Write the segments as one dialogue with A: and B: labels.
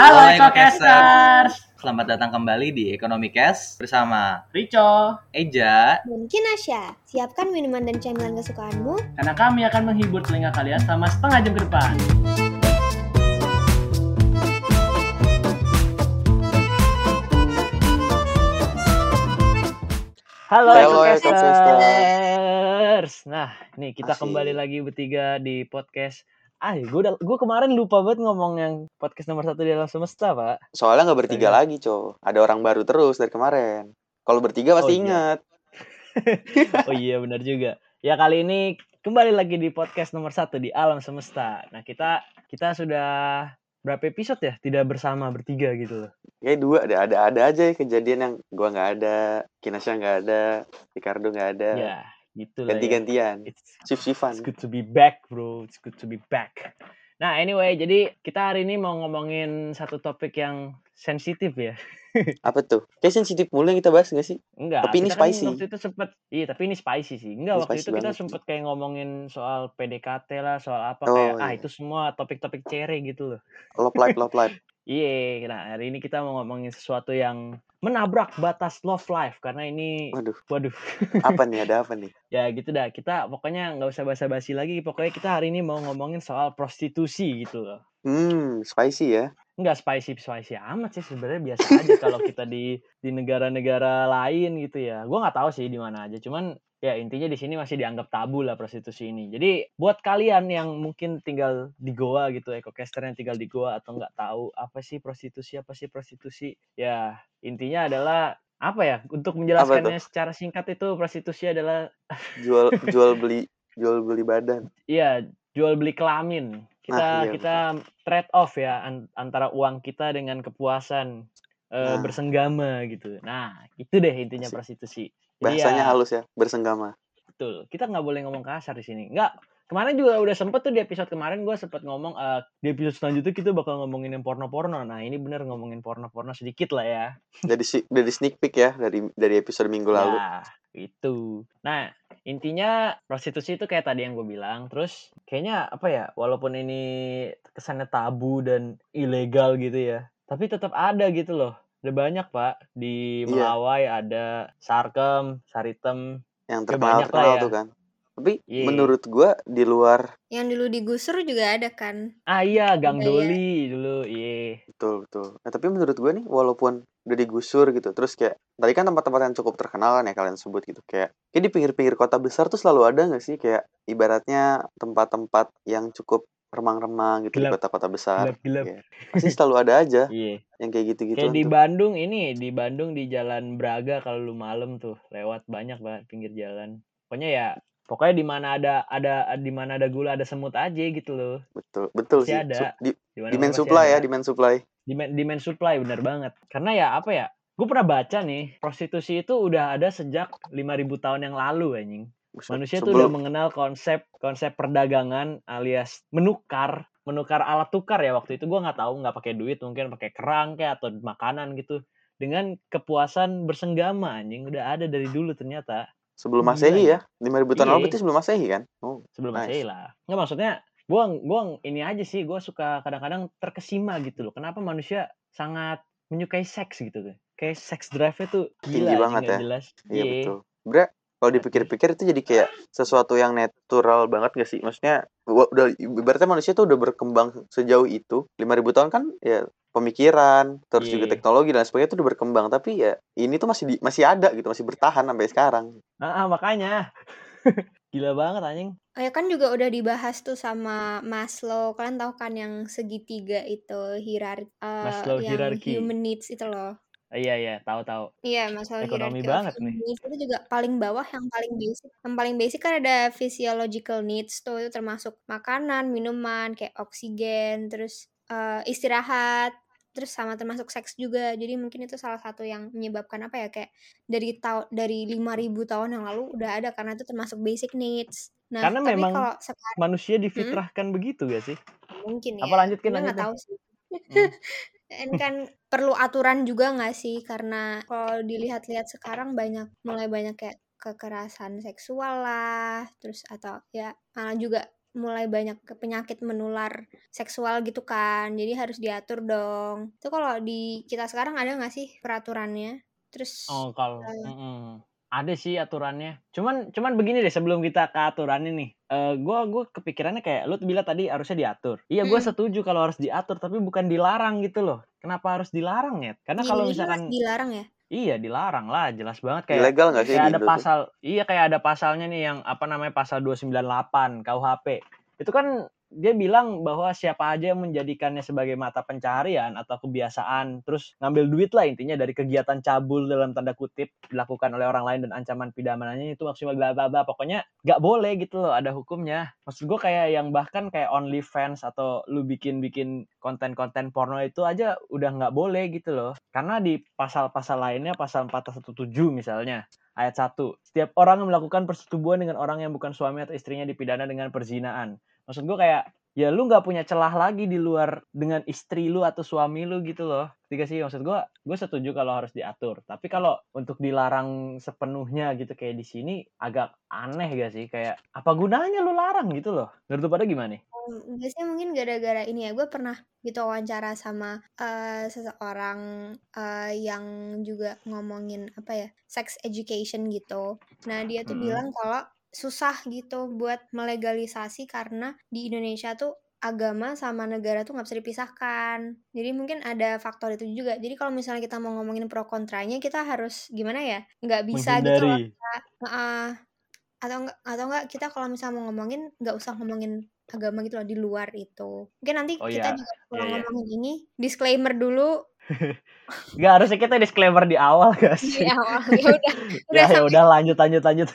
A: Halo Ekokasters. Selamat datang kembali di Ekonomi Cash bersama
B: Rico,
A: Eja.
C: Dan Kinasya, siapkan minuman dan camilan kesukaanmu.
B: karena kami akan menghibur telinga kalian selama setengah jam ke depan. Halo,
D: Halo,
B: Ekokasters. Nah, nih kita
D: Asik.
B: kembali lagi bertiga di podcast. Ah, gue udah, gue kemarin lupa banget ngomong yang podcast nomor satu di alam semesta, Pak.
D: Soalnya nggak bertiga lagi, cow. Ada orang baru terus dari kemarin. Kalau bertiga pasti
B: Oh, iya.
D: ingat.
B: Oh iya benar juga. Ya kali ini kembali lagi di podcast nomor satu di alam semesta. Nah kita kita sudah berapa episode ya tidak bersama bertiga gitu loh.
D: Kayak dua ada ada ada aja ya kejadian yang gua nggak ada, Kinasya nggak ada, Ricardo nggak ada.
B: Ya gitu.
D: Ganti-gantian.
B: It's,
D: Shift shiftan.
B: it's good to be back bro. It's good to be back. Nah anyway jadi kita hari ini mau ngomongin satu topik yang sensitif ya.
D: Apa tuh? Kayak sensitif mulu yang kita bahas nggak sih?
B: Enggak.
D: Tapi ini
B: kan
D: spicy.
B: waktu itu sempet, iya tapi ini spicy sih. Enggak
D: Ini
B: waktu itu kita sempet kayak ngomongin soal PDKT lah, soal apa
D: Oh,
B: kayak ah
D: iya.
B: itu semua topik-topik cere gitu loh.
D: Love life, love life.
B: Iya, nah hari ini kita mau ngomongin sesuatu yang menabrak batas love life karena ini,
D: Waduh,
B: waduh,
D: apa nih? Ada apa nih?
B: ya gitu dah. Kita pokoknya nggak usah basa-basi lagi. Pokoknya kita hari ini mau ngomongin soal prostitusi gitu loh.
D: Hmm, spicy ya.
B: Nggak spicy spicy amat sih sebenarnya biasa aja kalau kita di di negara-negara lain gitu ya. Gua nggak tahu sih di mana aja. Cuman ya intinya di sini masih dianggap tabu lah prostitusi ini. Jadi buat kalian yang mungkin tinggal di Goa gitu, ekocaster yang tinggal di Goa atau nggak tahu apa sih prostitusi, apa sih prostitusi, ya intinya adalah apa ya? Untuk menjelaskannya secara singkat itu prostitusi adalah
D: Jual jual beli jual beli badan.
B: Iya, jual beli kelamin. Kita
D: Nah, iya,
B: kita trade off ya an- antara uang kita dengan kepuasan eh,
D: Nah.
B: bersenggama gitu. Nah, itu deh intinya
D: Asik.
B: prostitusi. Jadi
D: Bahasanya
B: ya,
D: halus ya, bersenggama.
B: betul. Kita nggak boleh ngomong kasar di sini. Nggak. Kemarin juga udah sempet tuh di episode kemarin gue sempet ngomong eh, di episode selanjutnya kita bakal ngomongin yang porno-porno. Nah, ini bener ngomongin porno-porno sedikit lah ya.
D: Dari si- dari sneak peek ya dari dari episode minggu lalu.
B: Ya, itu. Nah, intinya prostitusi itu kayak tadi yang gue bilang. Terus kayaknya apa ya, walaupun ini kesannya tabu dan ilegal gitu ya, tapi tetap ada gitu loh. Ada banyak pak di
D: Iya.
B: Melawai ada Sarkem, Saritem.
D: yang
B: Ya,
D: terkenal
B: banyak lah
D: terkenal
B: ya.
D: tuh kan. Tapi
B: Iya.
D: menurut gua di luar
C: Yang dulu digusur juga ada kan.
B: Ah iya, Gang
C: Iya, iya.
B: Doli dulu. Iya.
D: Betul betul. Nah, tapi menurut gua nih walaupun udah digusur gitu, terus kayak tadi kan tempat-tempat yang cukup terkenal kan ya kalian sebut gitu kayak kayak di pinggir-pinggir kota besar tuh selalu ada nggak sih kayak ibaratnya tempat-tempat yang cukup remang-remang gitu di
B: Gelap.
D: kota-kota besar.
B: Gelap-gelap.
D: Iya. Pasti selalu ada aja
B: Iya.
D: yang kayak gitu-gitu.
B: Kayak di Bandung ini, di Bandung di Jalan Braga kalau lu malam tuh lewat banyak banget pinggir jalan. Pokoknya ya pokoknya di mana ada ada di mana ada gula ada semut aja gitu loh.
D: Betul betul
B: Pasti
D: sih.
B: ada.
D: Di demand supply ya, demand supply.
B: Demand, demand supply bener banget. Karena ya apa ya? Gue pernah baca nih, prostitusi itu udah ada sejak 5000 tahun yang lalu anjing. Manusia tuh udah
D: sebelum-
B: mengenal konsep konsep perdagangan alias menukar menukar alat tukar ya waktu itu gua nggak tahu nggak pakai duit mungkin pakai kerang kayak atau makanan gitu dengan kepuasan bersenggama anjing udah ada dari dulu ternyata
D: sebelum
B: Gila
D: Masehi
B: ya.
D: ya. 5000 tahun lalu
B: Iya.
D: berarti sebelum Masehi kan? Oh,
B: sebelum
D: Nice.
B: Masehi lah nggak maksudnya gua gua ini aja sih gua suka kadang-kadang terkesima gitu loh kenapa manusia sangat menyukai seks gitu tuh kayak seks drive-nya tuh
D: Tinggi
B: gila anjing,
D: banget ya.
B: jelas
D: Iya betul. Bre, kalau dipikir-pikir itu jadi kayak sesuatu yang natural banget gak sih? Maksudnya udah ibaratnya manusia tuh udah berkembang sejauh itu. 5000 tahun kan ya pemikiran, terus juga
B: Iya.
D: teknologi dan sebagainya tuh udah berkembang, tapi ya ini tuh masih di- masih ada gitu, masih bertahan sampai sekarang.
B: ah ah, makanya gila banget anjing
C: Oh ya kan juga udah dibahas tuh sama Maslow. Kalian tahu kan yang segitiga itu hierarki
B: Maslow
C: yang
B: hierarchy.
C: human needs itu loh.
B: iya iya tahu tahu
C: Iya, Maslow
B: Ekonomi banget nih.
C: needs itu juga paling bawah yang paling basic. Yang paling basic kan ada physiological needs tuh itu termasuk makanan, minuman, kayak oksigen, terus eh, istirahat, terus sama termasuk seks juga. Jadi mungkin itu salah satu yang menyebabkan apa ya kayak dari tahun dari 5000 tahun yang lalu udah ada karena itu termasuk basic needs. Nah,
B: Karena
C: tapi
B: memang
C: kalau sekarang
B: manusia difitrahkan begitu gak sih?
C: mungkin ya.
B: Apa lanjut Kin,
C: Gue
B: lanjut
C: nggak tahu sih.
B: Hmm.
C: Ini kan perlu aturan juga nggak sih? Karena kalau dilihat-lihat sekarang banyak mulai banyak kayak kekerasan seksual lah, terus atau ya malah juga mulai banyak penyakit menular seksual gitu kan. Jadi harus diatur dong. Itu kalau di kita sekarang ada nggak sih peraturannya? Terus
B: Oh, kalau
C: eh,
B: mm-mm. ada sih aturannya. Cuman cuman begini deh sebelum kita ke aturannya nih. Eh gua gua kepikirannya kayak lu bilang tadi harusnya diatur. Iya, gua
C: mm,
B: setuju kalau harus diatur, tapi bukan dilarang gitu loh. Kenapa harus dilarang ya? Karena
C: di
B: kalau misalkan
C: dilarang ya?
B: Iya dilarang lah, jelas banget kayak
D: Ilegal nggak sih
B: kayak ada
D: Indo tuh?
B: pasal iya kayak ada pasalnya nih yang apa namanya pasal 298 KUHP. Itu kan dia bilang bahwa siapa aja yang menjadikannya sebagai mata pencaharian atau kebiasaan terus ngambil duit lah intinya dari kegiatan cabul dalam tanda kutip dilakukan oleh orang lain dan ancaman pidananya itu maksimal bla bla bla. Pokoknya nggak boleh gitu loh ada hukumnya. Maksud gue kayak yang bahkan kayak OnlyFans atau lu bikin bikin konten-konten porno itu aja udah nggak boleh gitu loh. Karena di pasal-pasal lainnya pasal 417 misalnya ayat 1 setiap orang yang melakukan persetubuhan dengan orang yang bukan suami atau istrinya dipidana dengan perzinaan maksud gue kayak ya lu nggak punya celah lagi di luar dengan istri lu atau suami lu gitu loh. Ketika sih? Maksud gue gue setuju kalau harus diatur. Tapi kalau untuk dilarang sepenuhnya gitu kayak di sini agak aneh gak sih? Kayak apa gunanya lu larang gitu loh? Menurut pada gimana nih?
C: Um, biasanya mungkin gara-gara ini ya, gue pernah gitu wawancara sama eh, seseorang eh, yang juga ngomongin apa ya, sex education gitu. Nah, dia tuh
B: Mm-mm.
C: bilang kalau susah gitu buat melegalisasi karena di Indonesia tuh agama sama negara tuh nggak bisa dipisahkan. Jadi mungkin ada faktor itu juga. Jadi kalau misalnya kita mau ngomongin pro kontranya, kita harus gimana ya? Nggak bisa gitu loh.
B: menghindari
C: Kak. Heeh. atau enggak atau enggak kita kalau misalnya mau ngomongin nggak usah ngomongin agama gitu loh di luar itu mungkin nanti
B: oh
C: kita
B: iya
C: juga
B: iya
C: kalau
B: iya
C: ngomongin ini disclaimer dulu
B: nggak harusnya kita disclaimer di awal gak
C: di
B: sih?
C: awal. Ya udah. Udah
B: ya ya udah lanjut lanjut lanjut.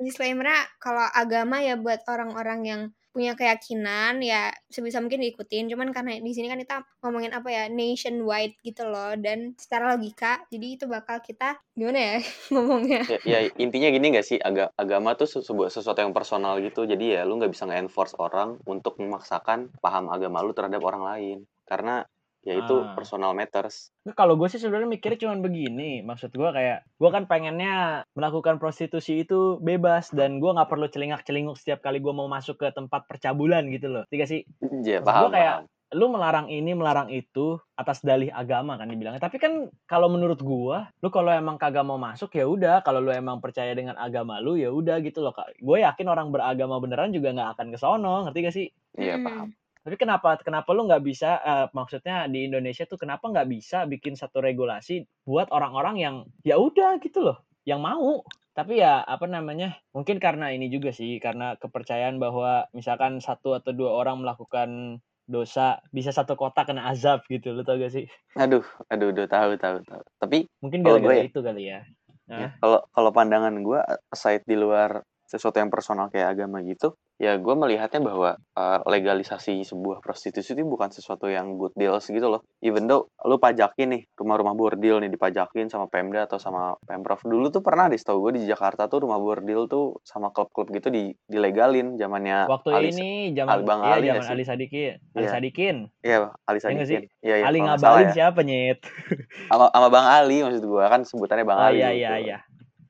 C: Disclaimernya kalau agama ya buat orang-orang yang punya keyakinan ya sebisa mungkin diikutin. Cuman karena di sini kan kita ngomongin apa ya nationwide gitu loh. Dan secara logika jadi itu bakal kita gimana ya ngomongnya?
D: Ya, ya intinya gini gak sih? Aga- agama tuh se- sebuah sesuatu yang personal gitu. Jadi ya lu nggak bisa nge-enforce orang untuk memaksakan paham agama lu terhadap orang lain. Karena ya itu
B: ah.
D: personal matters.
B: Kalau gue sih sebenarnya mikirnya cuma begini. Maksud gue kayak gue kan pengennya melakukan prostitusi itu bebas dan gue nggak perlu celingak celinguk setiap kali gue mau masuk ke tempat percabulan gitu loh. Tiga sih?
D: Ya
B: maksud gue
D: paham
B: kayak
D: paham.
B: lu melarang ini melarang itu atas dalih agama kan dibilangnya. Tapi kan kalau menurut gua lu kalau emang kagak mau masuk ya udah. Kalau lu emang percaya dengan agama lu ya udah gitu loh kak. Gue yakin orang beragama beneran juga nggak akan ke sono ngerti gak sih?
D: Iya paham
B: tapi kenapa kenapa lu nggak bisa eh, maksudnya di Indonesia tuh kenapa nggak bisa bikin satu regulasi buat orang-orang yang ya udah gitu loh yang mau. Tapi ya apa namanya mungkin karena ini juga sih karena kepercayaan bahwa misalkan satu atau dua orang melakukan dosa bisa satu kota kena azab gitu lo tau gak sih?
D: Aduh aduh udah tahu tahu tahu. Tapi
B: mungkin
D: gue
B: gara-gara
D: ya
B: itu kali ya.
D: Ya, kalau kalau pandangan gue aside di luar sesuatu yang personal kayak agama gitu ya gue melihatnya bahwa uh, legalisasi sebuah prostitusi itu bukan sesuatu yang good deals gitu loh. Even though lu pajakin nih rumah-rumah bordil nih dipajakin sama Pemda atau sama Pemprov. Dulu tuh pernah deh setahu gue di Jakarta tuh rumah bordil tuh sama klub-klub gitu di dilegalin zamannya
B: waktu
D: Ali
B: ini
D: Ali
B: zaman
D: Bang
B: iya
D: Ali
B: zaman
D: sih?
B: Ali Sadikin. Ali
D: iya.
B: Sadikin.
D: Iya Ali
B: ya nggak sih?
D: Sadikin. Iya iya
B: Ali ngabalin
D: ya.
B: siapa nyet?
D: Sama sama Bang Ali maksud gue kan sebutannya Bang
B: oh
D: Ali
B: iya
D: dulu
B: iya iya.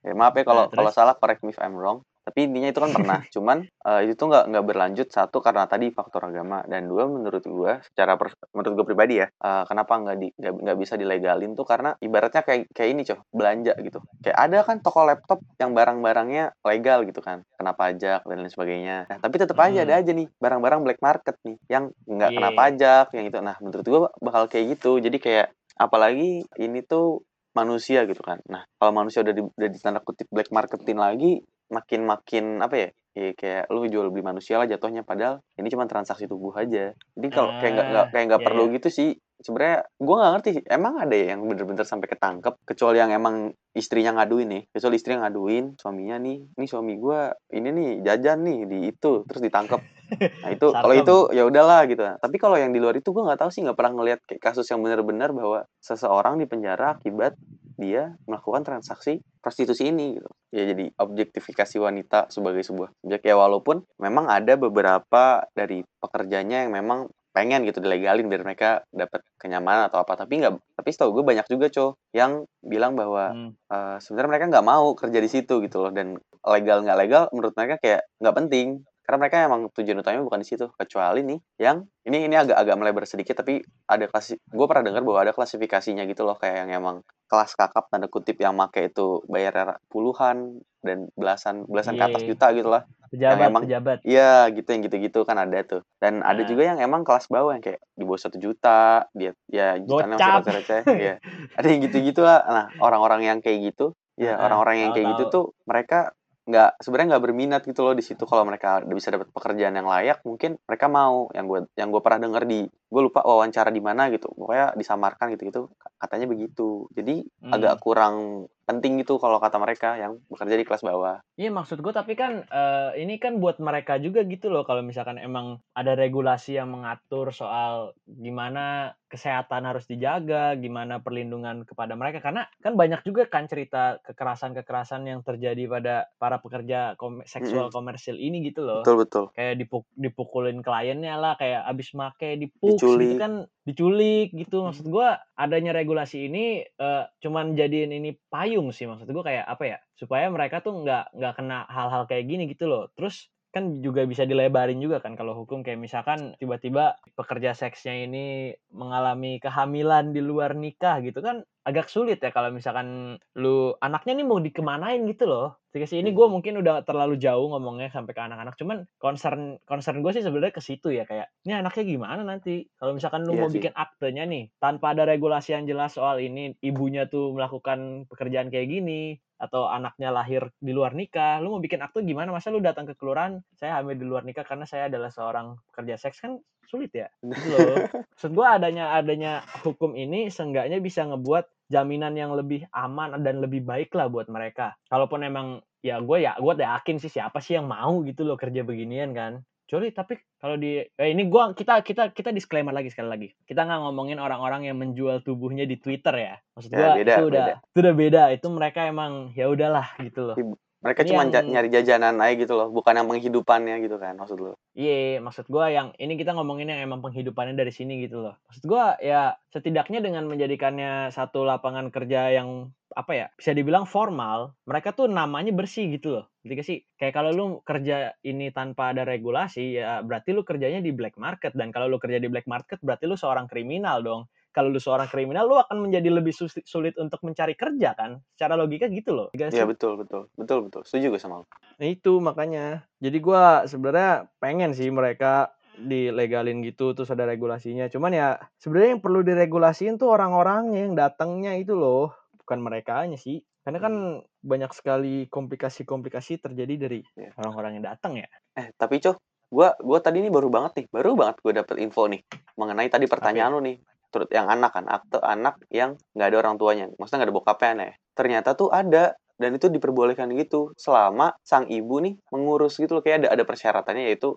D: Ya, maaf ya kalau
B: nah
D: kalau salah correct me if I'm wrong. Tapi intinya itu kan pernah. Cuman eh, itu tuh nggak nggak berlanjut satu karena tadi faktor agama dan dua menurut gua secara pers- menurut gua pribadi ya eh, kenapa nggak di nggak bisa dilegalin tuh karena ibaratnya kayak kayak ini coh belanja gitu. Kayak ada kan toko laptop yang barang-barangnya legal gitu kan, kena pajak dan lain sebagainya. Nah tapi tetap aja ada
B: Mm-mm.
D: aja nih barang-barang black market nih yang nggak kena
B: Iya.
D: pajak yang itu. Nah menurut gua bakal kayak gitu. Jadi kayak apalagi ini tuh manusia gitu kan. Nah, kalau manusia udah di, udah ditanda kutip black marketin lagi, makin makin apa ya? Ya kayak lu jual beli manusia lah jatuhnya padahal ini cuma transaksi tubuh aja. Jadi kalau kayak nggak nggak
B: Ah,
D: kayak nggak
B: iya
D: perlu
B: iya.
D: gitu sih. Sebenarnya gua nggak ngerti. Emang ada ya yang bener-bener sampai ketangkep kecuali yang emang istrinya ngaduin nih. Kecuali istri yang ngaduin suaminya nih, ini suami gua ini nih jajan nih di itu terus ditangkep. Nah, itu kalau itu ya udahlah gitu. Tapi kalau yang di luar itu gua nggak tahu sih nggak pernah ngelihat kayak kasus yang benar-benar bahwa seseorang dipenjara akibat dia melakukan transaksi prostitusi ini gitu. Ya jadi objektifikasi wanita sebagai sebuah subjek ya walaupun memang ada beberapa dari pekerjanya yang memang pengen gitu dilegalin biar mereka dapat kenyamanan atau apa tapi nggak tapi setahu gue banyak juga cow yang bilang bahwa
B: Hmm.
D: eh, sebenarnya mereka nggak mau kerja di situ gitu loh dan legal nggak legal menurut mereka kayak nggak penting karena mereka emang tujuan utamanya bukan di situ kecuali nih yang ini ini agak agak melebar sedikit tapi ada klasi gue pernah dengar bahwa ada klasifikasinya gitu loh kayak yang emang kelas kakap tanda kutip yang make itu bayar puluhan dan belasan belasan ke atas
B: Iya.
D: juta gitu lah
B: Pejabat,
D: emang-
B: pejabat.
D: Iya gitu yang gitu-gitu kan ada tuh dan ada
B: Nah.
D: juga yang emang kelas bawah yang kayak di bawah satu juta dia ya jutaan masih receh ya ada yang gitu-gitu lah nah orang-orang yang kayak gitu ya orang-orang yang kayak gitu tuh mereka nggak sebenarnya nggak berminat gitu loh di situ. Kalau mereka bisa dapat pekerjaan yang layak mungkin mereka mau. Yang gue yang gue pernah dengar di gue lupa wawancara di mana gitu. Pokoknya disamarkan gitu gitu katanya begitu. Jadi
B: Hmm.
D: agak kurang penting gitu kalau kata mereka yang bekerja di kelas bawah.
B: Iya maksud gue tapi kan eh, ini kan buat mereka juga gitu loh kalau misalkan emang ada regulasi yang mengatur soal gimana kesehatan harus dijaga, gimana perlindungan kepada mereka. Karena kan banyak juga kan cerita kekerasan-kekerasan yang terjadi pada para pekerja kom- seksual komersil ini gitu loh.
D: betul betul.
B: Kayak dipuk- dipukulin kliennya lah, kayak abis make dipuk
D: Diculik.
B: gitu kan diculik gitu. Maksud gua adanya regulasi ini eh, cuman jadiin ini payung sih maksud gua kayak apa ya? Supaya mereka tuh nggak nggak kena hal-hal kayak gini gitu loh. Terus kan juga bisa dilebarin juga kan kalau hukum kayak misalkan tiba-tiba pekerja seksnya ini mengalami kehamilan di luar nikah gitu kan agak sulit ya kalau misalkan lu anaknya nih mau dikemanain gitu loh. Sih ini gue mungkin udah terlalu jauh ngomongnya sampai ke anak-anak. Cuman concern concern gue sih sebenarnya ke situ ya kayak ini anaknya gimana nanti kalau misalkan lu
D: Iya
B: mau
D: sih.
B: bikin aktenya nih tanpa ada regulasi yang jelas soal ini ibunya tuh melakukan pekerjaan kayak gini atau anaknya lahir di luar nikah, lu mau bikin akte gimana? Masa lu datang ke kelurahan, saya hamil di luar nikah karena saya adalah seorang pekerja seks kan sulit ya, gitu loh. Maksud gue adanya adanya hukum ini seenggaknya bisa ngebuat jaminan yang lebih aman dan lebih baik lah buat mereka. Kalaupun emang ya gue ya gue yakin sih siapa sih yang mau gitu loh kerja beginian kan. Kecuali tapi kalau di eh, ini gua kita kita kita disclaimer lagi sekali lagi. Kita nggak ngomongin orang-orang yang menjual tubuhnya di Twitter ya. Maksud
D: Ya,
B: gua
D: beda,
B: itu udah
D: beda.
B: itu udah beda. Itu mereka emang ya udahlah gitu loh.
D: Mereka
B: Ini
D: cuma
B: yang-
D: ja- nyari jajanan aja gitu loh bukan yang penghidupannya gitu kan maksud lo
B: Iya, maksud gua yang ini kita ngomongin yang emang penghidupannya dari sini gitu loh. Maksud gua ya setidaknya dengan menjadikannya satu lapangan kerja yang apa ya bisa dibilang formal, mereka tuh namanya bersih gitu loh. Jadi sih? Kayak kalau lu kerja ini tanpa ada regulasi ya berarti lu kerjanya di black market dan kalau lu kerja di black market berarti lu seorang kriminal dong. Kalau lu seorang kriminal lu akan menjadi lebih sulit untuk mencari kerja kan? Secara logika gitu loh.
D: Iya betul betul betul betul setuju gue sama lo
B: Nah itu makanya. Jadi gua sebenarnya pengen sih mereka dilegalin gitu terus ada regulasinya. Cuman ya sebenarnya yang perlu diregulasiin tuh orang-orangnya yang datangnya itu loh, bukan mereka sih. Karena kan banyak sekali komplikasi-komplikasi terjadi dari
D: Iya.
B: orang-orang yang datang ya.
D: eh tapi coh gua gua tadi ini baru banget nih baru banget gue dapet info nih mengenai tadi pertanyaan lo nih terus yang anak kan akte anak yang nggak ada orang tuanya maksudnya nggak ada bokapnya nih ternyata tuh ada dan itu diperbolehkan gitu selama sang ibu nih mengurus gitu loh kayak ada ada persyaratannya yaitu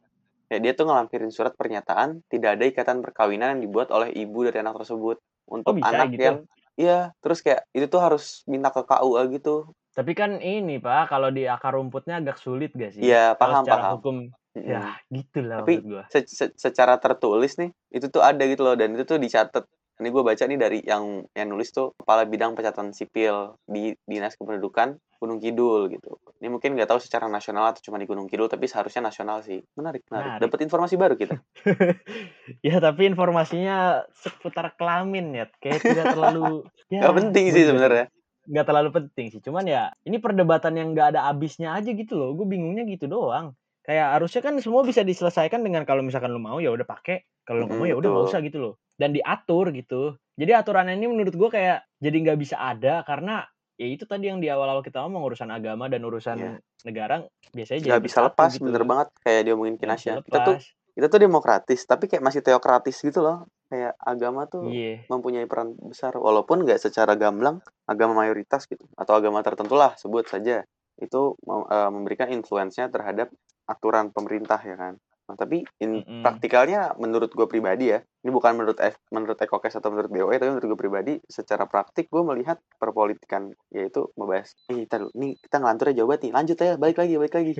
D: ya dia tuh ngelampirin surat pernyataan tidak ada ikatan perkawinan yang dibuat oleh ibu dari anak tersebut untuk
B: bisa
D: anak
B: gitu?
D: yang iya terus kayak itu tuh harus minta ke KUA gitu
B: Tapi kan ini Pak, kalau di akar rumputnya agak sulit gak sih?
D: Iya
B: Kalau
D: paham
B: secara
D: paham
B: hukum Ya gitu lah
D: Tapi-
B: maksud gua.
D: se- se- secara tertulis nih itu tuh ada gitu loh dan itu tuh dicatat. Ini gue baca nih dari yang yang nulis tuh kepala bidang pencatatan sipil di dinas kependudukan Gunung Kidul gitu. Ini mungkin nggak tahu secara nasional atau cuma di Gunung Kidul tapi seharusnya nasional sih. Menarik menarik,
B: Menarik.
D: dapat informasi baru kita.
B: Ya tapi informasinya seputar kelamin ya, kayak tidak terlalu ya,
D: nggak penting sih sebenarnya.
B: Nggak terlalu penting sih. Cuman ya ini perdebatan yang nggak ada habisnya aja gitu loh. Gue bingungnya gitu doang kayak harusnya kan semua bisa diselesaikan dengan kalau misalkan lu mau ya udah pakai. Kalau lu nggak mau ya udah nggak usah gitu loh. Dan diatur gitu. Jadi aturan ini menurut gue kayak jadi nggak bisa ada karena ya itu tadi yang di awal-awal kita ngomong urusan agama dan urusan
D: Iya.
B: negara biasanya jadi
D: nggak bisa lepas
B: gitu.
D: bener banget kayak diomongin Kinasya. kita tuh kita tuh demokratis tapi kayak masih teokratis gitu loh. Kayak agama tuh
B: iya.
D: mempunyai peran besar walaupun nggak secara gamblang agama mayoritas gitu atau agama tertentu lah sebut saja. Itu eh, memberikan influence-nya terhadap aturan pemerintah ya kan Nah, tapi in,
B: Mm-mm.
D: praktikalnya menurut gue pribadi ya ini bukan menurut F, menurut Ekokes atau menurut BOE tapi menurut gue pribadi secara praktik gue melihat perpolitikan yaitu membahas eh kita nih kita ngelantur jauh banget nih lanjut ya balik lagi balik lagi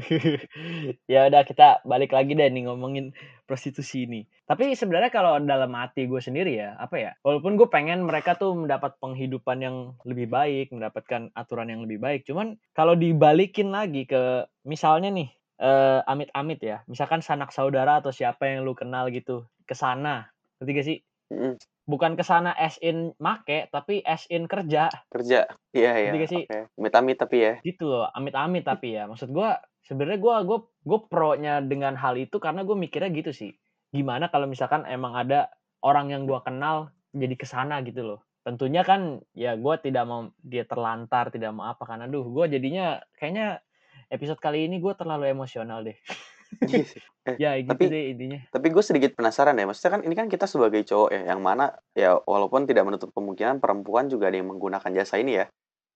B: ya udah kita balik lagi deh nih ngomongin prostitusi ini. Tapi sebenarnya kalau dalam hati gue sendiri ya, apa ya? Walaupun gue pengen mereka tuh mendapat penghidupan yang lebih baik, mendapatkan aturan yang lebih baik. Cuman kalau dibalikin lagi ke misalnya nih eh, amit-amit ya, misalkan sanak saudara atau siapa yang lu kenal gitu ke sana, ngerti gak sih?
D: Mm-mm.
B: Bukan ke sana as in make, tapi as in kerja
D: Kerja. Iya, iya.
B: Ngerti gak sih?
D: Oke. Amit-amit tapi ya.
B: gitu loh, amit-amit tapi ya. Maksud gua sebenarnya gua gua gue pro-nya dengan hal itu karena gue mikirnya gitu sih. Gimana kalau misalkan emang ada orang yang gua kenal jadi ke sana gitu loh. Tentunya kan ya gua tidak mau dia terlantar, tidak mau apa karena aduh gua jadinya kayaknya episode kali ini gue terlalu emosional deh.
D: Iya sih. Eh,
B: ya gitu
D: tapi-
B: deh intinya.
D: Tapi gue sedikit penasaran ya, maksudnya kan ini kan kita sebagai cowok ya, yang mana ya walaupun tidak menutup kemungkinan perempuan juga ada yang menggunakan jasa ini ya.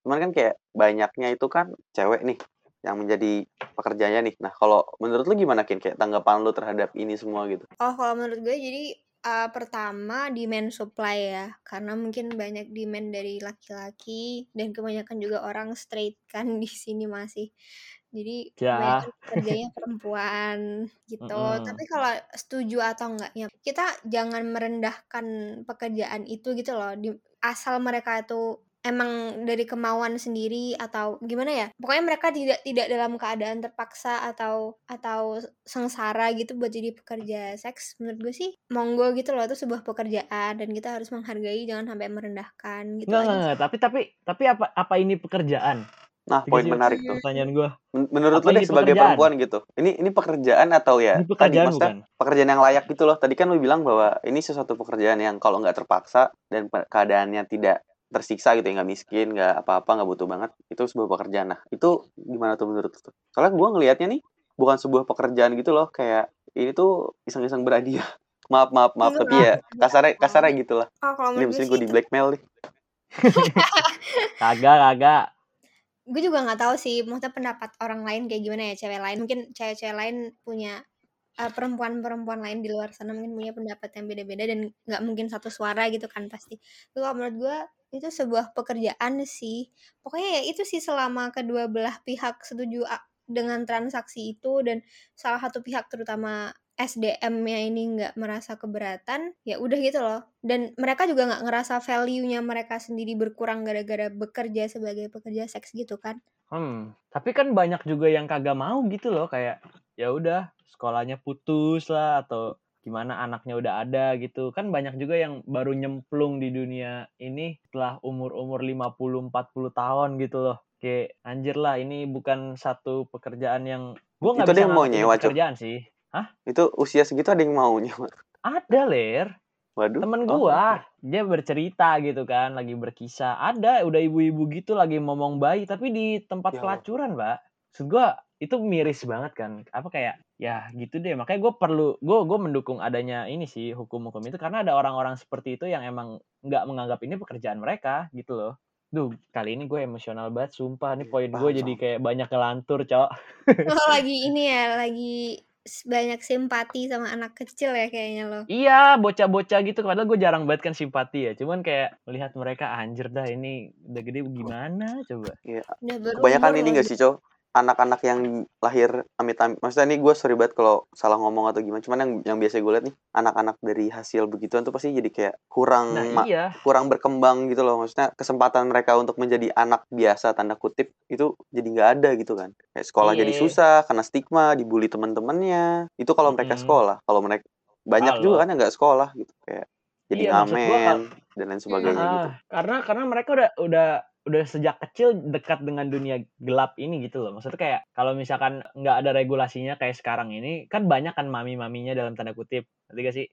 D: Cuman kan kayak banyaknya itu kan cewek nih yang menjadi pekerjanya nih. Nah kalau menurut lu gimana Kin? Kayak tanggapan lu terhadap ini semua gitu?
C: Oh, kalau menurut gue jadi uh, pertama demand supply ya, karena mungkin banyak demand dari laki-laki dan kebanyakan juga orang straight kan di sini masih. Jadi
B: Ya.
C: kerjanya perempuan gitu.
B: Mm-mm.
C: Tapi kalau setuju atau enggaknya, kita jangan merendahkan pekerjaan itu gitu loh. Di, asal mereka itu emang dari kemauan sendiri atau gimana ya pokoknya mereka tidak tidak dalam keadaan terpaksa atau atau sengsara gitu buat jadi pekerja seks menurut gue sih monggo gitu loh itu sebuah pekerjaan dan kita harus menghargai jangan sampai merendahkan gitu
B: enggak, enggak. Tapi tapi tapi apa apa ini pekerjaan?
D: Nah
B: Tiga
D: poin menarik tuh.
B: Pertanyaan gue.
D: Men- Menurut
B: Apa
D: lu deh
B: ini
D: sebagai
B: pekerjaan?
D: perempuan gitu, ini ini pekerjaan atau ya
B: Ini
D: tadi
B: pekerjaan
D: maksudnya
B: bukan?
D: pekerjaan yang layak gitu loh. Tadi kan lu bilang bahwa ini sesuatu pekerjaan yang kalau nggak terpaksa dan keadaannya tidak tersiksa gitu ya nggak miskin nggak apa-apa nggak butuh banget itu sebuah pekerjaan. Nah itu gimana tuh menurut lu tuh? Soalnya gue ngelihatnya nih bukan sebuah pekerjaan gitu loh kayak ini tuh iseng-iseng berhadiah. Maaf maaf maaf
C: Enggak,
D: tapi ya kasarnya kasarnya gitu lah
C: oh
D: ini mesti
C: gue
D: di blackmail nih.
B: Kagak, kagak.
C: gue juga nggak tahu sih maksudnya pendapat orang lain kayak gimana ya cewek lain. Mungkin cewek-cewek lain punya uh, perempuan-perempuan lain di luar sana mungkin punya pendapat yang beda-beda dan nggak mungkin satu suara gitu kan pasti. Tapi kalau menurut gue itu sebuah pekerjaan sih. Pokoknya ya itu sih selama kedua belah pihak setuju dengan transaksi itu dan salah satu pihak terutama SDM-nya ini nggak merasa keberatan ya udah gitu loh. Dan mereka juga nggak ngerasa value-nya mereka sendiri berkurang gara-gara bekerja sebagai pekerja seks gitu kan.
B: Hmm, tapi kan banyak juga yang kagak mau gitu loh kayak ya udah sekolahnya putus lah atau gimana anaknya udah ada gitu. Kan banyak juga yang baru nyemplung di dunia ini setelah umur-umur 50 40 tahun gitu loh. Kayak anjir lah ini bukan satu pekerjaan yang gua nggak
D: Itu ada
B: bisa
D: yang mau nyewa,
B: pekerjaan sih.
D: itu usia segitu ada yang mau nyewa?
B: Ada ler,
D: waduh
B: temen
D: oh,
B: gua dia bercerita gitu kan lagi berkisah. Ada udah ibu-ibu gitu lagi ngomong bayi tapi di tempat
D: Ya
B: pelacuran mbak. Maksud gua itu miris banget kan apa kayak ya gitu deh makanya gue perlu gue gue mendukung adanya ini sih hukum-hukum itu karena ada orang-orang seperti itu yang emang nggak menganggap ini pekerjaan mereka gitu loh Duh, kali ini gue emosional banget, sumpah. Nih
D: Iya,
B: poin gue jadi kayak banyak ngelantur, cok.
C: Oh lagi ini ya, lagi banyak simpati sama anak kecil ya kayaknya lo.
B: Iya, bocah-bocah gitu. Padahal gue jarang banget kan simpati ya. Cuman kayak melihat mereka anjir dah ini udah gede gimana coba.
C: Udah berumur
D: kebanyakan ini gak sih cow anak-anak yang lahir amit-amit maksudnya nih gue sorry banget kalau salah ngomong atau gimana cuman yang yang biasa gue lihat nih anak-anak dari hasil begituan tuh pasti jadi kayak kurang
B: Nah, iya.
D: kurang berkembang gitu loh maksudnya kesempatan mereka untuk menjadi anak biasa tanda kutip itu jadi nggak ada gitu kan kayak sekolah jadi
B: Iya.
D: susah karena stigma dibully teman-temannya itu kalau mereka
B: Mm-mm.
D: sekolah kalau mereka banyak
B: Halo.
D: juga kan yang nggak sekolah gitu kayak jadi
B: Iya, maksud gua
D: ngamen
B: kal-
D: dan lain sebagainya
B: Ah,
D: gitu
B: karena karena mereka udah udah udah sejak kecil dekat dengan dunia gelap ini gitu loh. Maksudnya kayak kalau misalkan nggak ada regulasinya kayak sekarang ini, kan banyak kan mami-maminya dalam tanda kutip. Ngerti gak sih?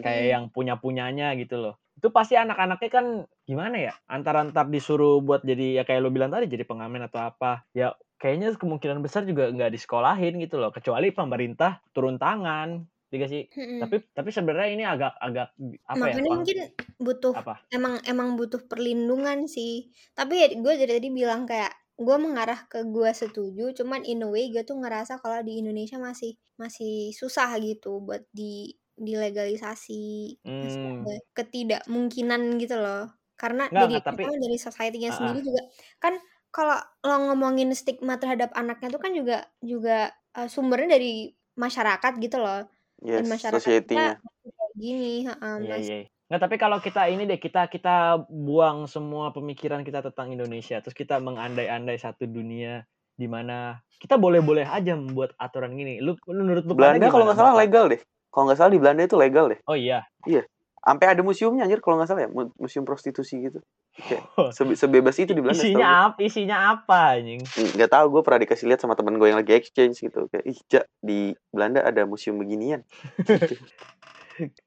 B: Kayak yang punya-punyanya gitu loh. Itu pasti anak-anaknya kan gimana ya? Antara-antar disuruh buat jadi ya kayak lo bilang tadi jadi pengamen atau apa. Ya kayaknya kemungkinan besar juga nggak disekolahin gitu loh. Kecuali pemerintah turun tangan. Ngerti gak sih?
C: Mm-mm.
B: Tapi tapi sebenarnya ini agak agak apa ya?
C: Makanya
B: kon-
C: mungkin butuh
B: apa?
C: emang emang butuh perlindungan sih. Tapi ya gue dari tadi bilang kayak gue mengarah ke gue setuju, cuman in a way gue tuh ngerasa kalau di Indonesia masih masih susah gitu buat di dilegalisasi
B: Hmm.
C: ketidakmungkinan gitu loh karena
B: Nggak,
C: dari
B: nggak, tapi-
C: dari society-nya
B: ah.
C: sendiri juga kan kalau lo ngomongin stigma terhadap anaknya tuh kan juga juga uh, sumbernya dari masyarakat gitu loh
D: yes
C: dan masyarakat
D: society-nya
C: kita masih kayak gini heeh,
B: Iya
C: masih
B: iya. Nggak, tapi kalau kita ini deh kita kita buang semua pemikiran kita tentang Indonesia, terus kita mengandai-andai satu dunia di mana kita boleh-boleh aja membuat aturan gini. Lu menurut lu
D: Belanda kalau nggak salah legal deh. Kalau nggak salah di Belanda itu legal deh.
B: Oh iya.
D: Sampai ada museumnya anjir kalau nggak salah ya, mu- museum prostitusi gitu.
B: Oh.
D: sebe- sebebas itu di Belanda.
B: Isinya apa? Isinya apa anjing?
D: gue. nggak tahu gue pernah dikasih lihat sama temen gue yang lagi exchange gitu. Kayak ih Ja, di Belanda ada museum beginian.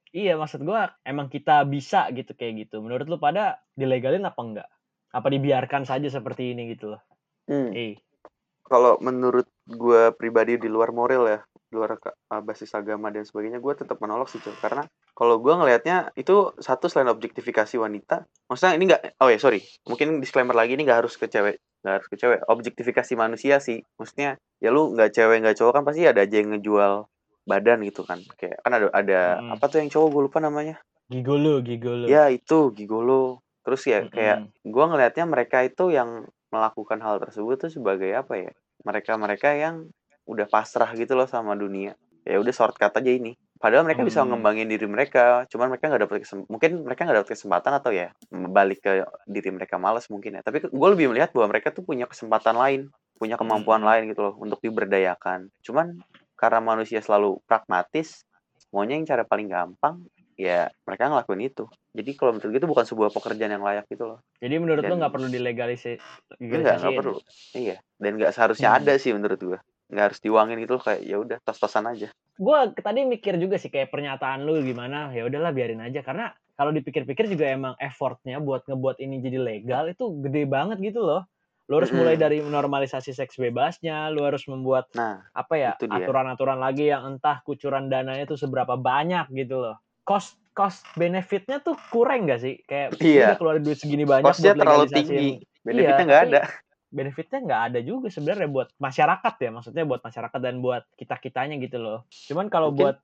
B: Iya, maksud gua emang kita bisa gitu kayak gitu. Menurut lu pada dilegalin apa enggak? Apa dibiarkan saja seperti ini gitu loh?
D: Hmm.
B: Eh,
D: Kalau menurut gue pribadi di luar moral ya, di luar uh, basis agama dan sebagainya, gue tetap menolak sih. Karena kalau gue ngelihatnya itu satu selain objektifikasi wanita, maksudnya ini nggak, oh ya sorry, mungkin disclaimer lagi ini nggak harus ke cewek, nggak harus ke cewek, objektifikasi manusia sih, maksudnya ya lu nggak cewek nggak cowok kan pasti ada aja yang ngejual badan gitu kan, kayak kan ada ada
B: Mm-mm.
D: apa tuh yang cowok gue lupa namanya,
B: gigolo, gigolo.
D: ya itu gigolo, terus ya kayak
B: Mm-mm.
D: gue ngelihatnya mereka itu yang melakukan hal tersebut tuh sebagai apa ya mereka-mereka yang udah pasrah gitu loh sama dunia ya udah shortcut aja ini padahal mereka bisa
B: Hmm.
D: ngembangin diri mereka cuman mereka nggak dapet kesem- mungkin mereka nggak dapet kesempatan atau ya balik ke diri mereka malas mungkin ya tapi gue lebih melihat bahwa mereka tuh punya kesempatan lain punya kemampuan
B: Hmm.
D: lain gitu loh untuk diberdayakan cuman karena manusia selalu pragmatis maunya yang cara paling gampang ya mereka ngelakuin itu jadi kalau menurut gue itu bukan sebuah pekerjaan yang layak gitu loh
B: Jadi menurut
D: Dan-
B: nggak perlu dilegalisi
D: Enggak, nggak perlu. Iya, dan nggak seharusnya
B: Hmm.
D: ada sih menurut gua. Nggak harus diuangin gitu loh kayak ya udah tos-tosan aja.
B: Gua tadi mikir juga sih kayak pernyataan lu gimana, ya udahlah biarin aja karena kalau dipikir-pikir juga emang effortnya buat ngebuat ini jadi legal itu gede banget gitu loh. Lu harus mulai dari normalisasi seks bebasnya, lu harus membuat
D: Nah,
B: apa ya
D: Itu
B: aturan-aturan lagi yang entah kucuran dananya tuh seberapa banyak gitu loh. Cost cost benefitnya tuh kurang gak sih? Kayak
D: Iya.
B: udah keluarin duit segini banyak
D: costnya
B: buat
D: terlalu tinggi.
B: yang-
D: Benefitnya
B: Iya,
D: nggak
B: tapi-
D: ada.
B: Benefitnya nggak ada juga sebenarnya buat masyarakat ya maksudnya buat masyarakat dan buat kita kitanya gitu loh cuman kalau buat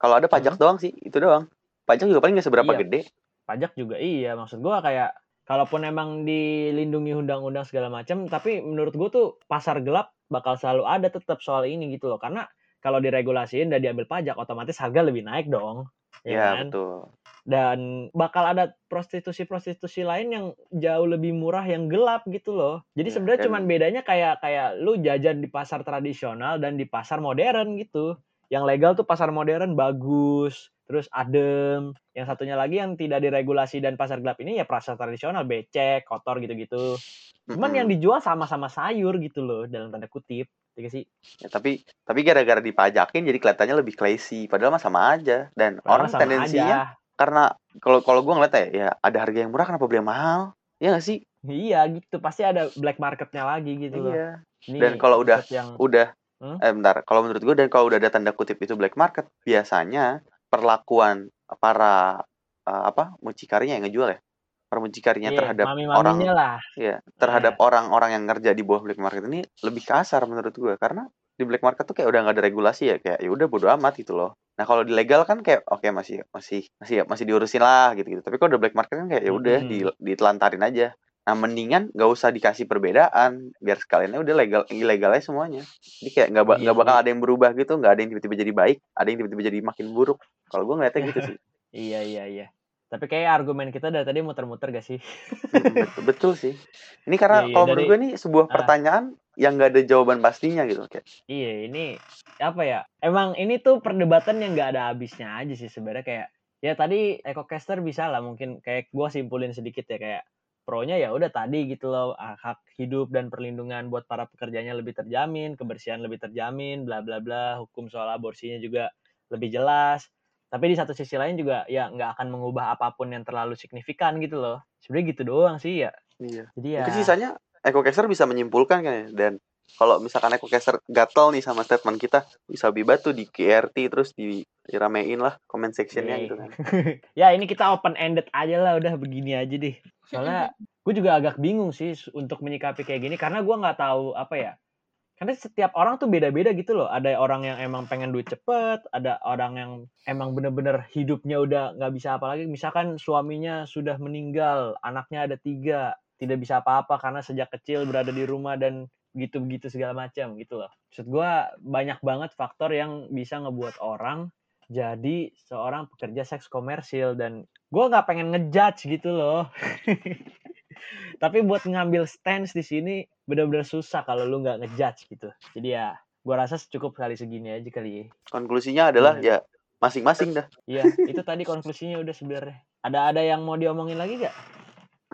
D: Kalau ada pajak doang sih, itu doang. Pajak juga paling nggak seberapa
B: Iya.
D: gede.
B: pajak juga iya maksud gua kayak kalaupun emang dilindungi undang-undang segala macam tapi menurut gua tuh pasar gelap bakal selalu ada tetap soal ini gitu loh karena kalau diregulasiin dan diambil pajak otomatis harga lebih naik dong ya
D: Iya,
B: kan?
D: betul.
B: Dan bakal ada prostitusi-prostitusi lain yang jauh lebih murah yang gelap gitu loh. Jadi
D: Ya,
B: sebenarnya
D: dan-
B: cuman bedanya kayak kayak lu jajan di pasar tradisional dan di pasar modern gitu. Yang legal tuh pasar modern bagus, terus adem. Yang satunya lagi yang tidak diregulasi dan pasar gelap ini ya pasar tradisional becek, kotor gitu-gitu. Cuman yang dijual sama-sama sayur gitu loh dalam tanda kutip. Iya sih?
D: Ya, tapi tapi gara-gara dipajakin jadi kelihatannya lebih classy. Padahal mah sama aja. Dan
B: Padahal
D: orang
B: sama
D: tendensinya
B: aja.
D: Karena kalau kalau gue ngeliat ya, ya ada harga yang murah kenapa beli yang mahal? Ya nggak sih?
B: Iya gitu, pasti ada black marketnya lagi gitu loh.
D: Iya. Dan kalau udah-
B: yang
D: Udah.
B: Hmm?
D: Eh bentar. Kalau menurut gue dan kalau udah ada tanda kutip itu black market, biasanya perlakuan para eh, apa mucikarinya yang ngejual ya, para mucikarinya
B: iya,
D: terhadap
B: mami-maminya
D: orang
B: lah.
D: ya terhadap orang-orang yang ngerja di bawah black market ini lebih kasar menurut gue karena di black market tuh kayak udah nggak ada regulasi ya kayak ya udah bodo amat gitu loh. Nah kalau di legal kan kayak oke masih masih masih masih diurusin lah gitu gitu tapi kalau udah black market kan kayak ya udah
B: Mm-mm.
D: di, ditelantarin aja. Nah mendingan nggak usah dikasih perbedaan biar sekalian udah legal ilegal aja semuanya. Jadi kayak nggak ba-
B: Iya
D: bakal ada yang berubah gitu nggak ada yang tiba-tiba jadi baik ada yang tiba-tiba jadi makin buruk. Kalau gue ngeliatnya gitu sih.
B: Iya iya iya. Tapi kayak argumen kita dari tadi muter-muter gak sih?
D: Betul, betul sih. Ini karena
B: Iya, iya,
D: kalau menurut gue ini sebuah
B: Ah.
D: pertanyaan yang nggak ada jawaban pastinya gitu kayak
B: Iya ini apa ya? Emang ini tuh perdebatan yang gak ada habisnya aja sih sebenarnya kayak ya tadi EcoCaster bisa lah mungkin kayak gua simpulin sedikit ya kayak pro-nya ya udah tadi gitu loh hak hidup dan perlindungan buat para pekerjanya lebih terjamin, kebersihan lebih terjamin, bla bla bla, hukum soal aborsinya juga lebih jelas. Tapi di satu sisi lain juga ya nggak akan mengubah apa pun yang terlalu signifikan gitu loh. Sebenarnya gitu doang sih ya.
D: iya
B: Jadi ya
D: Mungkin sisanya EcoCaster bisa menyimpulkan kan ya. Dan kalau misalkan EcoCaster gatel nih sama statement kita, bisa bibat tuh di QRT terus di diramein lah comment sectionnya gitu kan.
B: ya ini kita open ended aja lah udah begini aja deh soalnya gue juga agak bingung sih untuk menyikapi kayak gini karena gue nggak tahu apa ya karena setiap orang tuh beda-beda gitu loh ada orang yang emang pengen duit cepet ada orang yang emang bener-bener hidupnya udah nggak bisa apa lagi misalkan suaminya sudah meninggal anaknya ada tiga tidak bisa apa-apa karena sejak kecil berada di rumah dan gitu-begitu segala macam gitu loh maksud gue banyak banget faktor yang bisa ngebuat orang jadi seorang pekerja seks komersil dan gue nggak pengen ngejudge gitu loh Tapi buat ngambil stance di sini benar-benar susah kalau lu nggak ngejudge gitu. Jadi ya, gua rasa cukup kali segini aja kali ya.
D: Konklusinya adalah
B: Iya.
D: ya masing-masing dah.
B: Iya, itu tadi konklusinya udah sebenarnya. Ada ada yang mau diomongin lagi gak?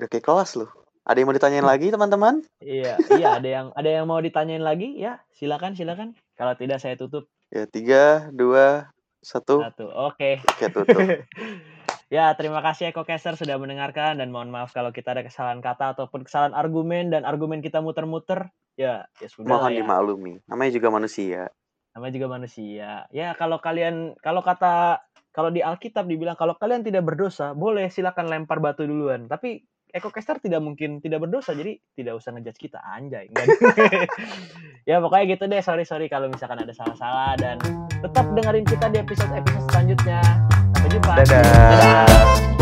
D: Udah kayak kelas loh. Ada yang mau ditanyain lagi teman-teman?
B: Iya, iya ada yang ada yang mau ditanyain lagi ya? Silakan, silakan. Kalau tidak saya tutup
D: Ya tiga, dua, satu.
B: satu. Oke.
D: Oke tutup.
B: Ya, terima kasih Eko Caster sudah mendengarkan dan mohon maaf kalau kita ada kesalahan kata ataupun kesalahan argumen dan argumen kita muter-muter. Ya, ya sudah
D: Mohon
B: ya.
D: dimaklumi. Namanya juga manusia.
B: Namanya juga manusia. Ya, kalau kalian kalau kata kalau di Alkitab dibilang kalau kalian tidak berdosa, boleh silakan lempar batu duluan. Tapi Eko Caster tidak mungkin tidak berdosa, jadi tidak usah ngejudge kita anjay. Ya pokoknya gitu deh. Sorry sorry kalau misalkan ada salah-salah dan tetap dengerin kita di episode-episode selanjutnya. Sampai jumpa.
D: Dadah.
B: Dadah.